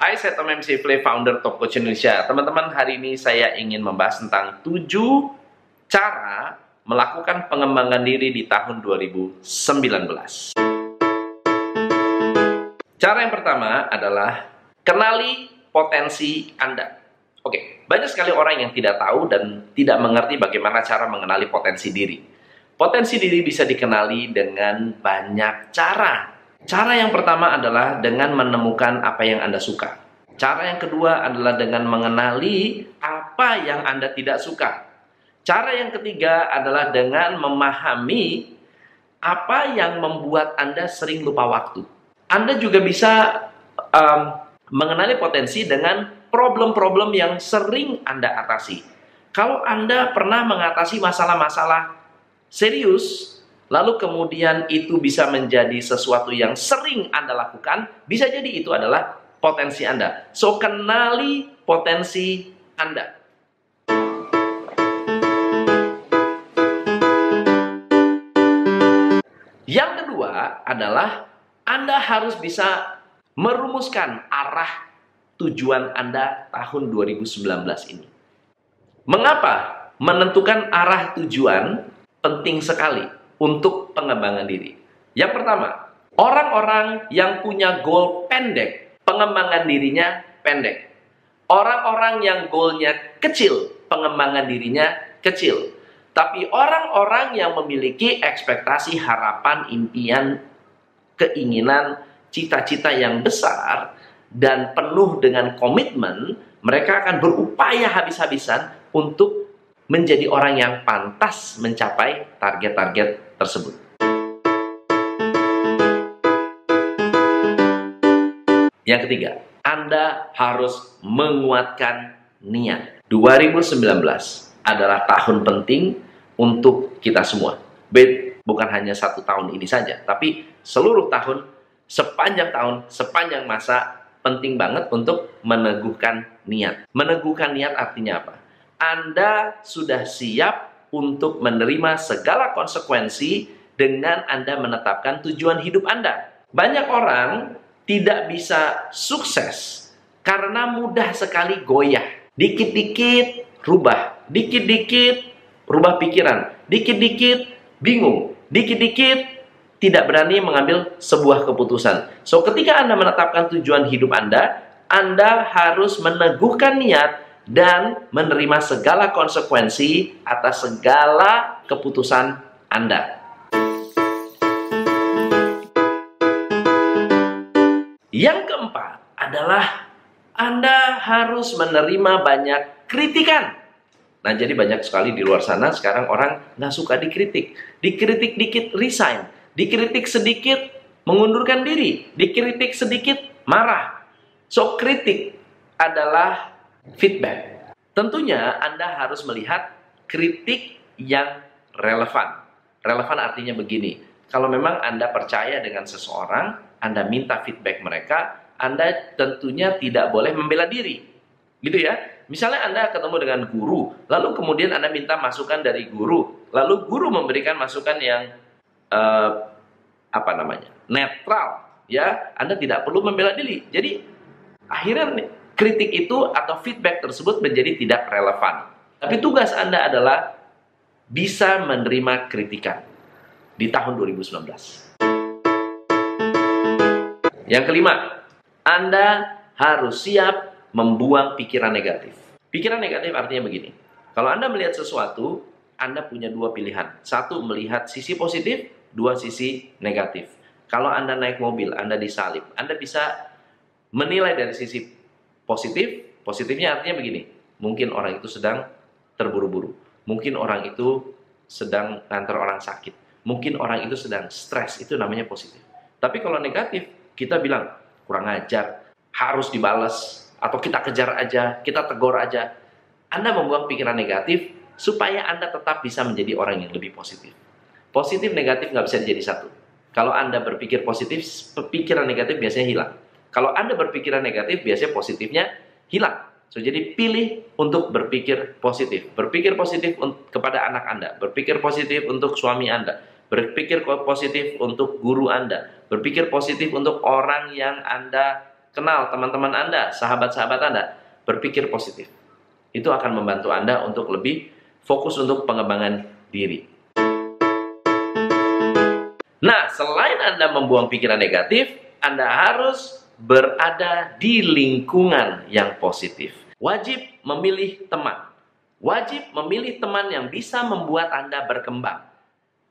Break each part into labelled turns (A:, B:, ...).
A: Hai, saya Tom MC Play, founder Top Coach Indonesia. Teman-teman, hari ini saya ingin membahas tentang 7 cara melakukan pengembangan diri di tahun 2019. Cara yang pertama adalah kenali potensi Anda. Oke, banyak sekali orang yang tidak tahu dan tidak mengerti bagaimana cara mengenali potensi diri. Potensi diri bisa dikenali dengan banyak cara. Cara yang pertama adalah dengan menemukan apa yang Anda suka. Cara yang kedua adalah dengan mengenali apa yang Anda tidak suka. Cara yang ketiga adalah dengan memahami apa yang membuat Anda sering lupa waktu. Anda juga bisa um, mengenali potensi dengan problem-problem yang sering Anda atasi. Kalau Anda pernah mengatasi masalah-masalah serius, lalu kemudian itu bisa menjadi sesuatu yang sering Anda lakukan, bisa jadi itu adalah potensi Anda. So, kenali potensi Anda. Yang kedua adalah Anda harus bisa merumuskan arah tujuan Anda tahun 2019 ini. Mengapa menentukan arah tujuan penting sekali? Untuk pengembangan diri. Yang pertama, orang-orang yang punya goal pendek, pengembangan dirinya pendek. Orang-orang yang goalnya kecil, pengembangan dirinya kecil. Tapi orang-orang yang memiliki ekspektasi, harapan, impian, keinginan, cita-cita yang besar, dan penuh dengan komitmen, mereka akan berupaya habis-habisan untuk menjadi orang yang pantas mencapai target-target tersebut. Yang ketiga, Anda harus menguatkan niat. 2019 adalah tahun penting untuk kita semua. Bukan hanya satu tahun ini saja, tapi seluruh tahun, sepanjang tahun, sepanjang masa, penting banget untuk meneguhkan niat. Meneguhkan niat artinya apa? Anda sudah siap untuk menerima segala konsekuensi dengan Anda menetapkan tujuan hidup Anda. Banyak orang tidak bisa sukses karena mudah sekali goyah. Dikit-dikit rubah, dikit-dikit rubah pikiran, dikit-dikit bingung, dikit-dikit tidak berani mengambil sebuah keputusan. So, ketika Anda menetapkan tujuan hidup Anda, Anda harus meneguhkan niat dan menerima segala konsekuensi atas segala keputusan Anda. Yang keempat adalah Anda harus menerima banyak kritikan. Nah, jadi banyak sekali di luar sana sekarang orang nggak suka dikritik. Dikritik dikit resign, dikritik sedikit mengundurkan diri, dikritik sedikit marah. So, kritik adalah feedback. Tentunya Anda harus melihat kritik yang relevan. Relevan artinya begini, kalau memang Anda percaya dengan seseorang, Anda minta feedback mereka, Anda tentunya tidak boleh membela diri. Gitu ya. Misalnya Anda ketemu dengan guru, lalu kemudian Anda minta masukan dari guru, lalu guru memberikan masukan yang uh, apa namanya? netral, ya. Anda tidak perlu membela diri. Jadi akhirnya kritik itu atau feedback tersebut menjadi tidak relevan. Tapi tugas Anda adalah bisa menerima kritikan di tahun 2019. Yang kelima, Anda harus siap membuang pikiran negatif. Pikiran negatif artinya begini. Kalau Anda melihat sesuatu, Anda punya dua pilihan. Satu, melihat sisi positif, dua sisi negatif. Kalau Anda naik mobil, Anda disalib. Anda bisa menilai dari sisi Positif, positifnya artinya begini, mungkin orang itu sedang terburu-buru, mungkin orang itu sedang ngantar orang sakit, mungkin orang itu sedang stres, itu namanya positif. Tapi kalau negatif, kita bilang kurang ajar, harus dibalas, atau kita kejar aja, kita tegur aja. Anda membuang pikiran negatif supaya Anda tetap bisa menjadi orang yang lebih positif. Positif negatif nggak bisa jadi satu. Kalau Anda berpikir positif, pikiran negatif biasanya hilang. Kalau Anda berpikiran negatif, biasanya positifnya hilang. So, jadi pilih untuk berpikir positif. Berpikir positif kepada anak Anda, berpikir positif untuk suami Anda, berpikir positif untuk guru Anda, berpikir positif untuk orang yang Anda kenal teman-teman Anda, sahabat-sahabat Anda, berpikir positif. Itu akan membantu Anda untuk lebih fokus untuk pengembangan diri. Nah, selain Anda membuang pikiran negatif, Anda harus berada di lingkungan yang positif. Wajib memilih teman. Wajib memilih teman yang bisa membuat Anda berkembang.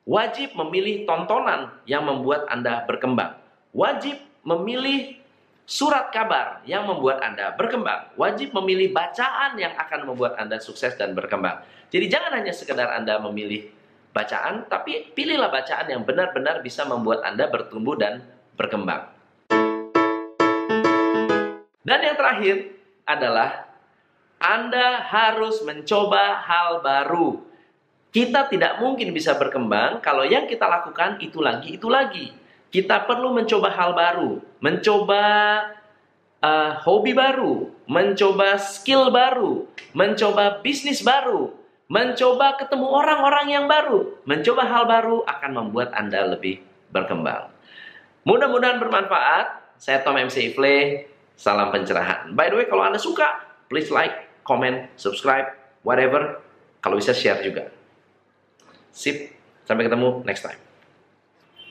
A: Wajib memilih tontonan yang membuat Anda berkembang. Wajib memilih surat kabar yang membuat Anda berkembang. Wajib memilih bacaan yang akan membuat Anda sukses dan berkembang. Jadi jangan hanya sekedar Anda memilih bacaan, tapi pilihlah bacaan yang benar-benar bisa membuat Anda bertumbuh dan berkembang. Dan yang terakhir adalah anda harus mencoba hal baru. Kita tidak mungkin bisa berkembang kalau yang kita lakukan itu lagi, itu lagi. Kita perlu mencoba hal baru, mencoba uh, hobi baru, mencoba skill baru, mencoba bisnis baru, mencoba ketemu orang-orang yang baru, mencoba hal baru akan membuat Anda lebih berkembang. Mudah-mudahan bermanfaat. Saya Tom MC Ifle, salam pencerahan. By the way, kalau Anda suka, please like, comment, subscribe, whatever. Kalau bisa share juga. Sip, sampai ketemu next time.